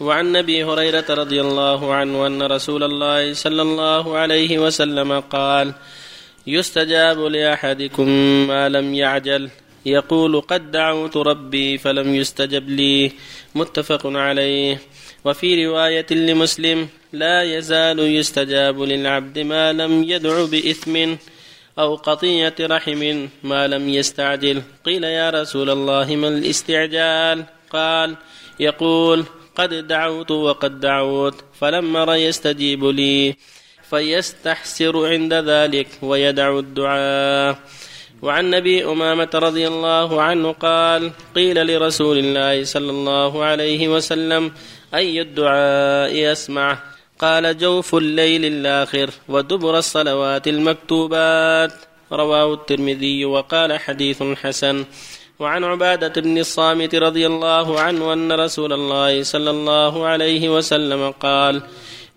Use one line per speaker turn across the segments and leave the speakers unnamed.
وعن أبي هريرة رضي الله عنه أن رسول الله صلى الله عليه وسلم قال يستجاب لأحدكم ما لم يعجل. يقول قد دعوت ربي فلم يستجب لي. متفق عليه. وفي رواية لمسلم لا يزال يستجاب للعبد ما لم يدع بإثم أو قطيعه رحم ما لم يستعجل. قيل يا رسول الله ما الاستعجال؟ قال يقول قد دعوت وقد دعوت فلم ر يستجيب لي فيستحسر عند ذلك ويدع الدعاء. وعن أبي أمامة رضي الله عنه قال قيل لرسول الله صلى الله عليه وسلم أي الدعاء أسمع؟ قال جوف الليل الآخر ودبر الصلوات المكتوبات. رواه الترمذي وقال حديث حسن. وعن عبادة بن الصامت رضي الله عنه أن رسول الله صلى الله عليه وسلم قال: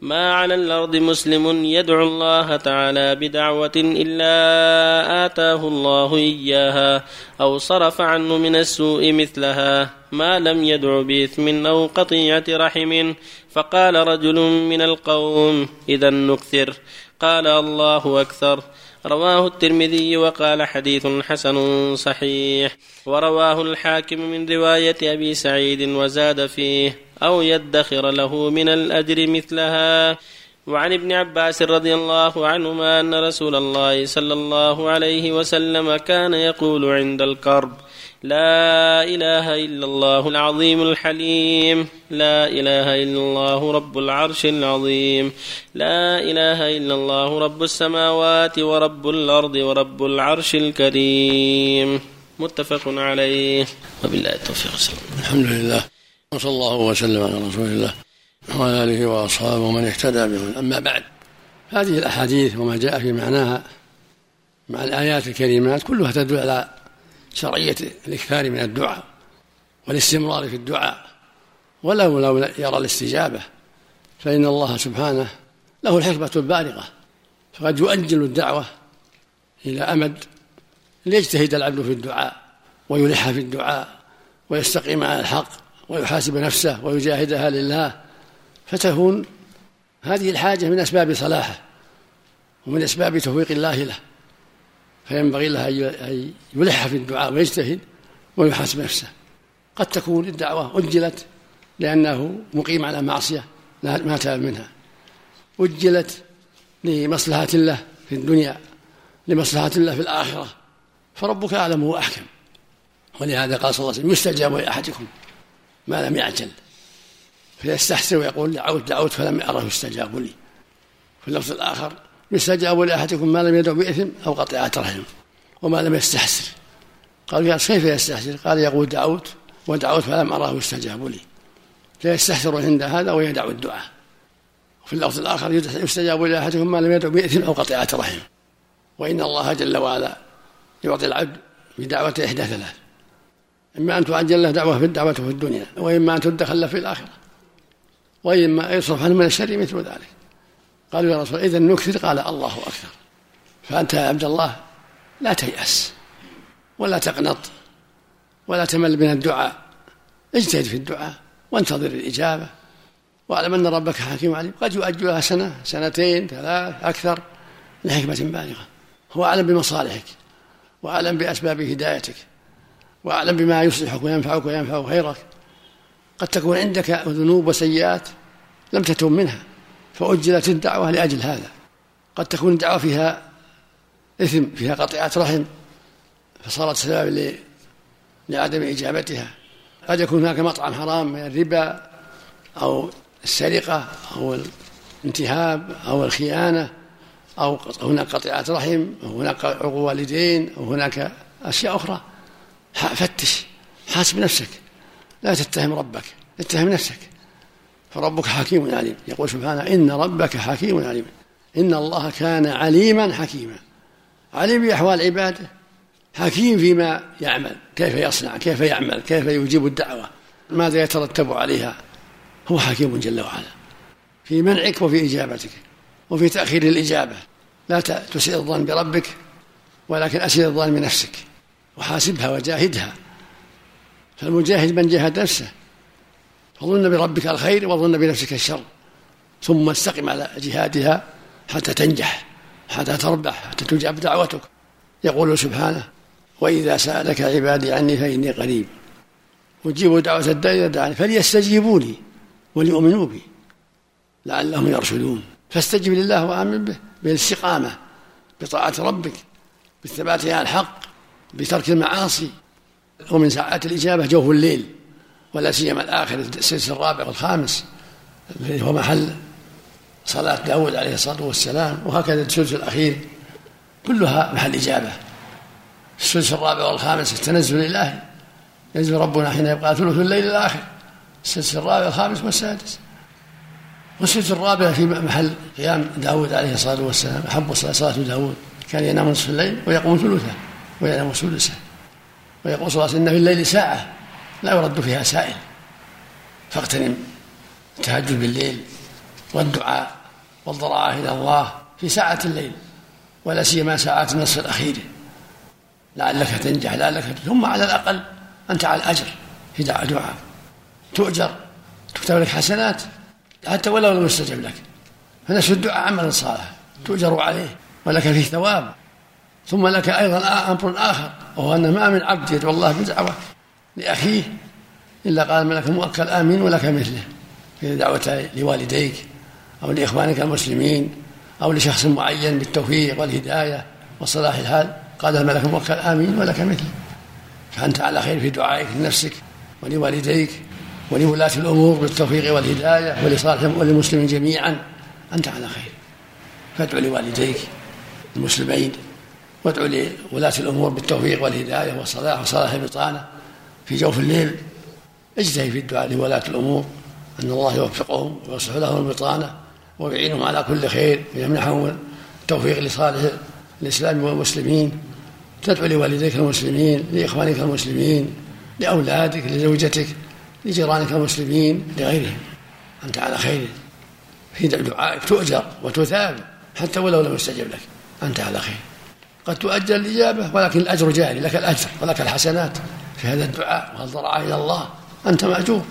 ما على الأرض مسلم يدعو الله تعالى بدعوة إلا آتاه الله إياها أو صرف عنه من السوء مثلها ما لم يدع بإثم أو قطيعة رحم فقال رجل من القوم إذا نكثر قال الله أكثر رواه الترمذي وقال حديث حسن صحيح ورواه الحاكم من رواية أبي سعيد وزاد فيه أو يدخر له من الأجر مثلها. وعن ابن عباس رضي الله عنهما أن رسول الله صلى الله عليه وسلم كان يقول عند الكرب لا إله إلا الله العظيم الحليم لا إله إلا الله رب العرش العظيم لا إله إلا الله رب السماوات ورب الأرض ورب العرش الكريم. متفق عليه. وبالله التوفيق
الحمد لله. وصلى الله وسلم على رسول الله وعلى آله وأصحابه ومن اهتدى بهم أما بعد هذه الأحاديث وما جاء في معناها مع الآيات الكريمات كلها تدل على شرعية الإكثار من الدعاء والاستمرار في الدعاء. ولو لو يرى الاستجابة فإن الله سبحانه له الحكمة البالغة. فقد يؤجل الدعوة إلى أمد ليجتهد العبد في الدعاء ويلح في الدعاء ويستقيم على الحق. ويحاسب نفسه ويجاهدها لله فتكون هذه الحاجة من أسباب صلاحه ومن أسباب توفيق الله له. فينبغي له أن يلح في الدعاء ويجتهد ويحاسب نفسه. قد تكون الدعوة أجلت لأنه مقيم على معصية ما تاب منها. أجلت لمصلحة الله في الدنيا لمصلحة الله في الآخرة. فربك أعلم وأحكم ولهذا قال صلى الله عليه وسلم يستجاب لأحدكم. ما لم يعجل. فيستحسن ويقول دعوت دعوت فلم أره يستجاب لي. في اللفظ الآخر يستجاب لأحدكم ما لم يدعو بإثم أو قطيعة رحم وما لم يستحسر. قال كيف يستحسر؟ قال يقول دعوت ودعوت فلم أراه يستجاب لي. فيستحسر عند هذا ويدع الدعاء. وفي اللفظ الآخر يستجاب لأحدكم ما لم يدعو بإثم أو قطيعة رحم وإن الله جل وعلا يعطي العبد بدعوة إحدى ثلاث. إما أن تعجل له دعوة في الدعوة في الدنيا وإما أن تدخل له في الآخرة وإما يصرف عنه من الشر مثل ذلك. قالوا يا رسول إذا نكثر؟ قال الله أكثر. فأنت يا عبد الله لا تيأس ولا تقنط ولا تمل من الدعاء. اجتهد في الدعاء وانتظر الإجابة. واعلم أن ربك حكيم عليم. قد يؤجلها سنة سنتين ثلاث أكثر لحكمة بالغة. هو أعلم بمصالحك وأعلم بأسباب هدايتك. وأعلم بما يصلحك وينفعك وينفع غيرك. قد تكون عندك ذنوب وسيئات لم تتم منها فأجلت الدعوة لأجل هذا. قد تكون الدعوة فيها إثم فيها قطيعة رحم فصارت سبب لعدم إجابتها. قد يكون هناك مطعم حرام من الربا أو السرقة أو الانتهاب أو الخيانة أو هناك قطيعة رحم أو هناك عقوق والدين أو هناك أشياء أخرى. فتش. حاسب نفسك لا تتهم ربك. اتهم نفسك. فربك حكيم عليم. يقول سبحانه إن ربك حكيم عليم. إن الله كان عليما حكيما. عليم بأحوال عباده. حكيم فيما يعمل. كيف يصنع كيف يعمل كيف يجيب الدعوة. ماذا يترتب عليها؟ هو حكيم جل وعلا. في منعك وفي إجابتك. وفي تأخير الإجابة. لا تسيء الظن بربك ولكن أسيء الظن بنفسك. وحاسبها وجاهدها. فالمجاهد من جاهد نفسه. فظن بربك الخير وظن بنفسك الشر. ثم استقم على جهادها حتى تنجح حتى تربح حتى تجاب دعوتك. يقول سبحانه وإذا سألك عبادي عني فإني قريب أجيب دعوة الداعي دعني فليستجيبوا لي وليؤمنوا بي. لعلهم يرشدون. فاستجب لله وآمن به بالإستقامة بطاعة ربك بالثبات على الحق. بترك المعاصي ومن ساعات الإجابة جوف الليل ولا سيما الآخر السلسل الرابع والخامس الذي هو محل صلاة داود عليه الصلاة والسلام وهكذا السلسل الأخير كلها محل إجابة. السلسل الرابع والخامس التنزل الإلهي ينزل ربنا حين يبقى ثلث الليل الآخر السلسل الرابع والخامس والسادس. والسلسل الرابع في محل قيام داود عليه الصلاة والسلام أحب صلاة داود كان ينام نصف الليل ويقوم ثلثه. وينام سدسه ويقول صلى الله عليه وسلم إن في الليل ساعة لا يرد فيها سائل. فاغتنم. التهجد بالليل والدعاء والضراعة إلى الله في ساعة الليل ولا سيما ساعات النصف الأخير. لعلك تنجح لعلك ثم على الأقل أنت على الأجر في دعاء تؤجر تكتب لك حسنات حتى ولو لم يستجب لك. فنفس الدعاء عمل صالح تؤجر عليه ولك فيه ثواب. ثم لك أيضا أمر آخر وهو أن ما من عبد يدعو الله بدعوة لأخيه إلا قال الملك المؤكل آمين ولك مثله في دعوة لوالديك أو لإخوانك المسلمين أو لشخص معين بالتوفيق والهداية وصلاح الحال قال الملك الموكل آمين ولك مثله. فأنت على خير في دعائك لنفسك ولوالديك ولولاة الأمور بالتوفيق والهداية ولصالح وللمسلمين جميعا أنت على خير. فادعو لوالديك المسلمين وادعو لولاة الأمور بالتوفيق والهداية والصلاح وصلاح البطانة في جوف الليل. اجتهد في الدعاء لولاة الأمور أن الله يوفقهم ويصلح لهم البطانة ويعينهم على كل خير ويمنحهم التوفيق لصالح الإسلام والمسلمين. تدعو لوالديك المسلمين لإخوانك المسلمين لأولادك لزوجتك لجيرانك المسلمين لغيرهم. أنت على خير. في دعائك تؤجر وتثاب حتى ولو لم يستجب لك. أنت على خير. قد تؤجل الإجابة ولكن الأجر جاري لك الأجر ولك الحسنات. في هذا الدعاء والضراعة إلى الله؟ أنت مأجور.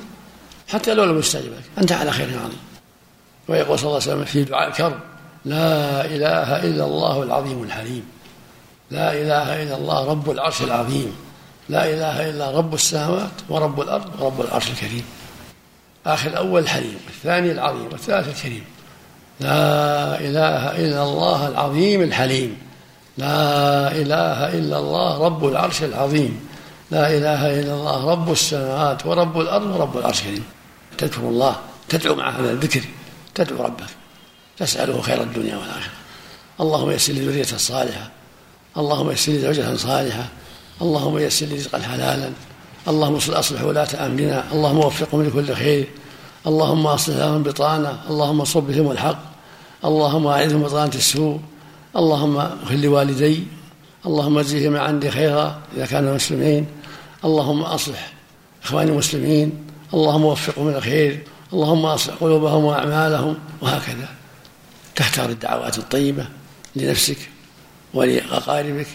حتى لو لم يستجب لك أنت على خير عظيم. ويقول صلى الله عليه وسلم في دعاء الكرب لا إله إلا الله العظيم الحليم. لا إله إلا الله رب العرش العظيم. لا إله إلا رب السماوات ورب الأرض ورب العرش الكريم. آخر الأول الحليم الثاني العظيم والثالث الكريم. لا إله إلا الله العظيم الحليم. لا إله إلا الله رب العرش العظيم. لا إله إلا الله رب السماوات ورب الأرض ورب العرش الكريم. تذكر الله تدعو مع هذا الذكر تدعو ربك. تسأله خير الدنيا والآخرة. اللهم يسر لي ذرية صالحة. اللهم يسر لي زوجة صالحة. اللهم يسر لي رزقا حلالا. اللهم اصلح ولاة أمرنا. اللهم وفقهم لكل خير. اللهم أصلح لهم بطانة. اللهم صب بهم الحق. اللهم اعذهم بطانة السوء. اللهم اغفر لوالدي اللهم اجزهم عندي خيرا إذا كانوا مسلمين اللهم أصلح إخواني المسلمين اللهم وفقهم إلى الخير اللهم أصلح قلوبهم وأعمالهم وهكذا. تختار الدعوات الطيبة لنفسك ولأقاربك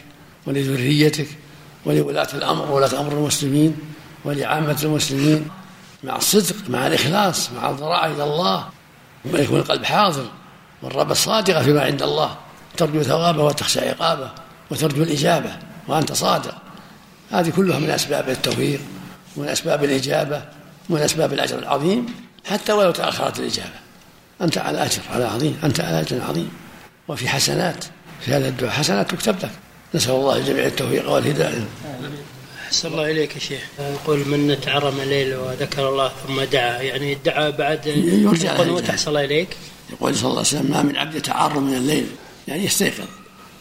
ولذريتك ولولاة الأمر ولاة أمر المسلمين ولعامة المسلمين مع الصدق مع الإخلاص مع الضراعة إلى الله. ويكون القلب حاضر والرغبة صادقة فيما عند الله. ترجو ثوابه وتخشى عقابه وترجو الإجابة وأنت صادق. هذه كلها من أسباب التوفيق ومن أسباب الإجابة ومن أسباب الأجر العظيم حتى ولو تأخرت الإجابة. أنت على أجر على عظيم أنت على أجر عظيم. وفي حسنات في هذا الدعاء حسنات تكتب لك. نسأل الله الجميع التوفيق والهداية.
أحسن الله إليك يا شيخ. يقول من تعرم الليل وذكر الله ثم دعا. يعني الدعاء بعد
يرجع
الله إليك؟
يقول صلى الله عليه وسلم ما من عبد يتعرم من الليل. يعني يستيقظ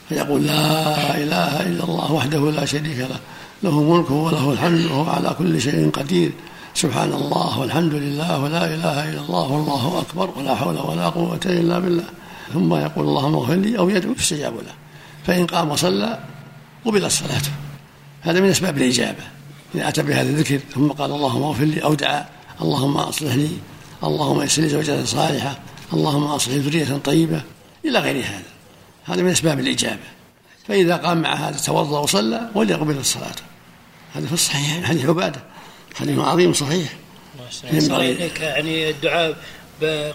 فيقول لا إله إلا الله وحده لا شريك له له ملكه وله الحمد وهو على كل شيء قدير. سبحان الله والحمد لله ولا إله إلا الله والله أكبر ولا حول ولا قوة إلا بالله. ثم يقول اللهم اغفر لي أو يدعو يستجاب له. فإن قام وصلى قبلت صلاته هذا من أسباب الإجابة. إذا أتى بهذا الذكر ثم قال اللهم اغفر لي أو دعا اللهم أصلح لي اللهم يسر لي زوجة صالحة اللهم أصلح ذرية طيبة إلى غير هذا. هذا من أسباب الإجابة. فإذا قام مع هذا توضأ وصلى وليقبل الصلاة. هذا في الصحيح حديث عبادة. حديث عظيم صحيح.
ينبغي يعني الدعاء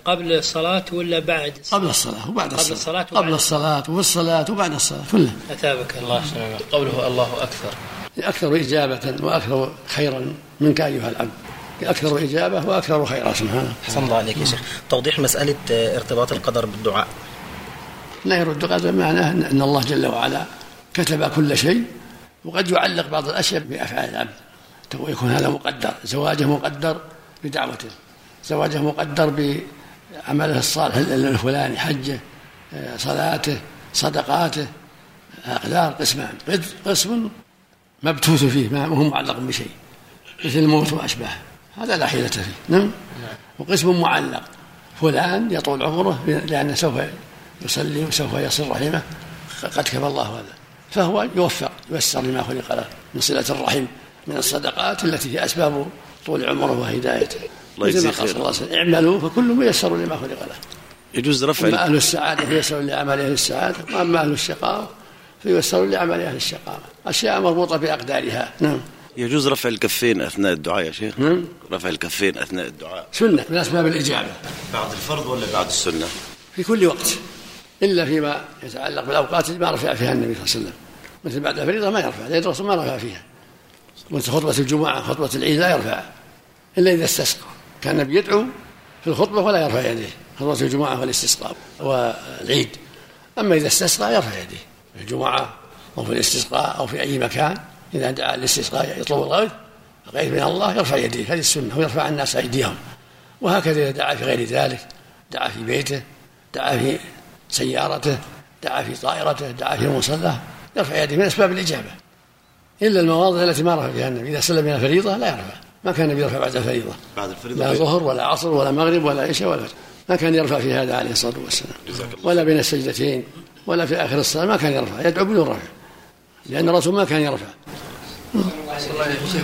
قبل الصلاة ولا بعد؟
الصلاة؟ قبل الصلاة وبعد
قبل
الصلاة. قبل الصلاة. وفي الصلاة وبعد الصلاة كلها
أثابك الله قوله الله أكثر.
أكثر إجابة وأكثر خيرا منك أيها العبد. أكثر إجابة وأكثر خيرا سبحانه.
أحسن الله عليك يا شيخ. توضيح مسألة ارتباط القدر بالدعاء.
لا يرد قدر معناه أن الله جل وعلا كتب كل شيء وقد يعلق بعض الأشياء بأفعال العبد. يكون هذا مقدر زواجه مقدر بدعوته زواجه مقدر بعمله الصالح الفلاني حجه صلاته صدقاته أقدار قسمان. قسم مبتوث فيه ما هو معلق بشيء. مثل الموت وأشباهه. هذا لا حيلة فيه. نعم؟ وقسم معلق. فلان يطول عمره لأنه سوف يصلي وسوف يصل رحمه قد كفى الله هذا. فهو يوفق ييسر لما خلق له من صلة الرحم من الصدقات التي هي أسباب طول عمره وهدايته. الله يجزيه خير. الله اعملوا فكل ميسر لما خلق له.
يجوز رفع
أما أهل السعادة فيسر لأعمال أهل السعادة وأما أهل الشقاوة فيسر لأعمال أهل الشقاوة. أشياء مربوطة بأقدارها. نعم.
يجوز رفع الكفين أثناء الدعاء يا شيخ؟ نعم. رفع الكفين أثناء الدعاء.
سنة من أسباب الإجابة.
بعد الفرض ولا بعد السنة؟
في كل وقت. إلا فيما يتعلق بالأوقات اللي ما رفع فيها النبي صلى الله عليه وسلم. مثل بعد الفريضة ما يرفع لأن الرسول ما رفع فيها. مثل خطبة الجمعة خطبة العيد لا يرفع إلا إذا استسقى. كان النبي يدعو في الخطبة ولا يرفع يديه خطبة الجمعة والاستسقاء والعيد. أما إذا استسقى يرفع يديه في الجمعة أو في الاستسقاء أو في أي مكان إذا دعا الاستسقاء يطلب الغيث الغيث من الله يرفع يديه هذه السنة ويرفع الناس أيديهم. وهكذا إذا دعا في غير ذلك دعا في بيته دعا في سيارته دعا في طائرته دعا في مصلاه يرفع يديه من أسباب الإجابة. إلا المواضع التي ما رفع فيها النبي. إذا سلم من الفريضة لا يرفع. ما كان النبي يرفع بعد الفريضة.
بعد الفريضة
لا ظهر ولا عصر ولا مغرب ولا عشاء ولا ما كان يرفع في هذا عليه الصلاة والسلام. ولا بين السجدتين ولا في آخر الصلاة ما كان يرفع. يدعو بدون رفع. لأن الرسول ما كان يرفع.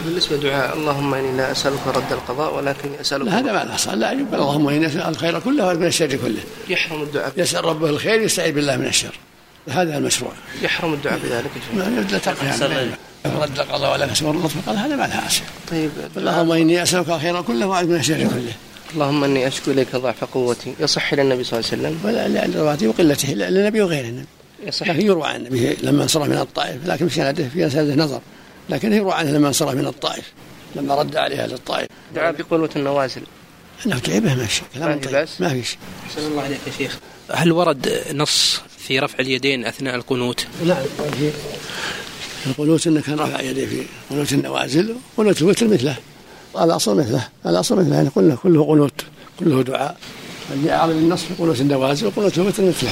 بالنسبة دعاء اللهم إني لا أسألك رد القضاء ولكن أسألك
لا هذا ما له أصل لا يقبل اللهم إني أسأل الخير كله ومن الشر كله.
يحرم الدعاء.
يسأل ربه الخير يستعيذ بالله من الشر. هذا المشروع.
يحرم الدعاء بذلك.
لا يعني رد القضاء ولا كسب الرد قال هذا ما لها
طيب.
اللهم إني أسألك الخير كله وأعوذ من الشر كله.
اللهم إني أشكو إليك ضعف قوتي. يصح إلى النبي صلى الله عليه وسلم؟
ولا لرواته وقلته للنبي وغير النبي يصح. لكن يروى عن النبي لما انصرف من الطائف لكن في سنده في سنده نظر. لكن يروى عنه لما انصرف من الطائف لما رد عليها للطائف.
دعا بقنوت النوازل.
إنه تعبه ماشي كلام طيب ما في شيء
أحسن الله عليك يا شيخ. هل ورد نص في رفع اليدين أثناء القنوت؟
نعم في القنوت إنه كان رفع يديه في قنوت النوازل قنوت الوتر مثله. الأصل مثله الأصل مثله يعني كله كله قنوت كله دعاء. اللي اعلم النص في قنوت النوازل وقنوت الوتر مثله.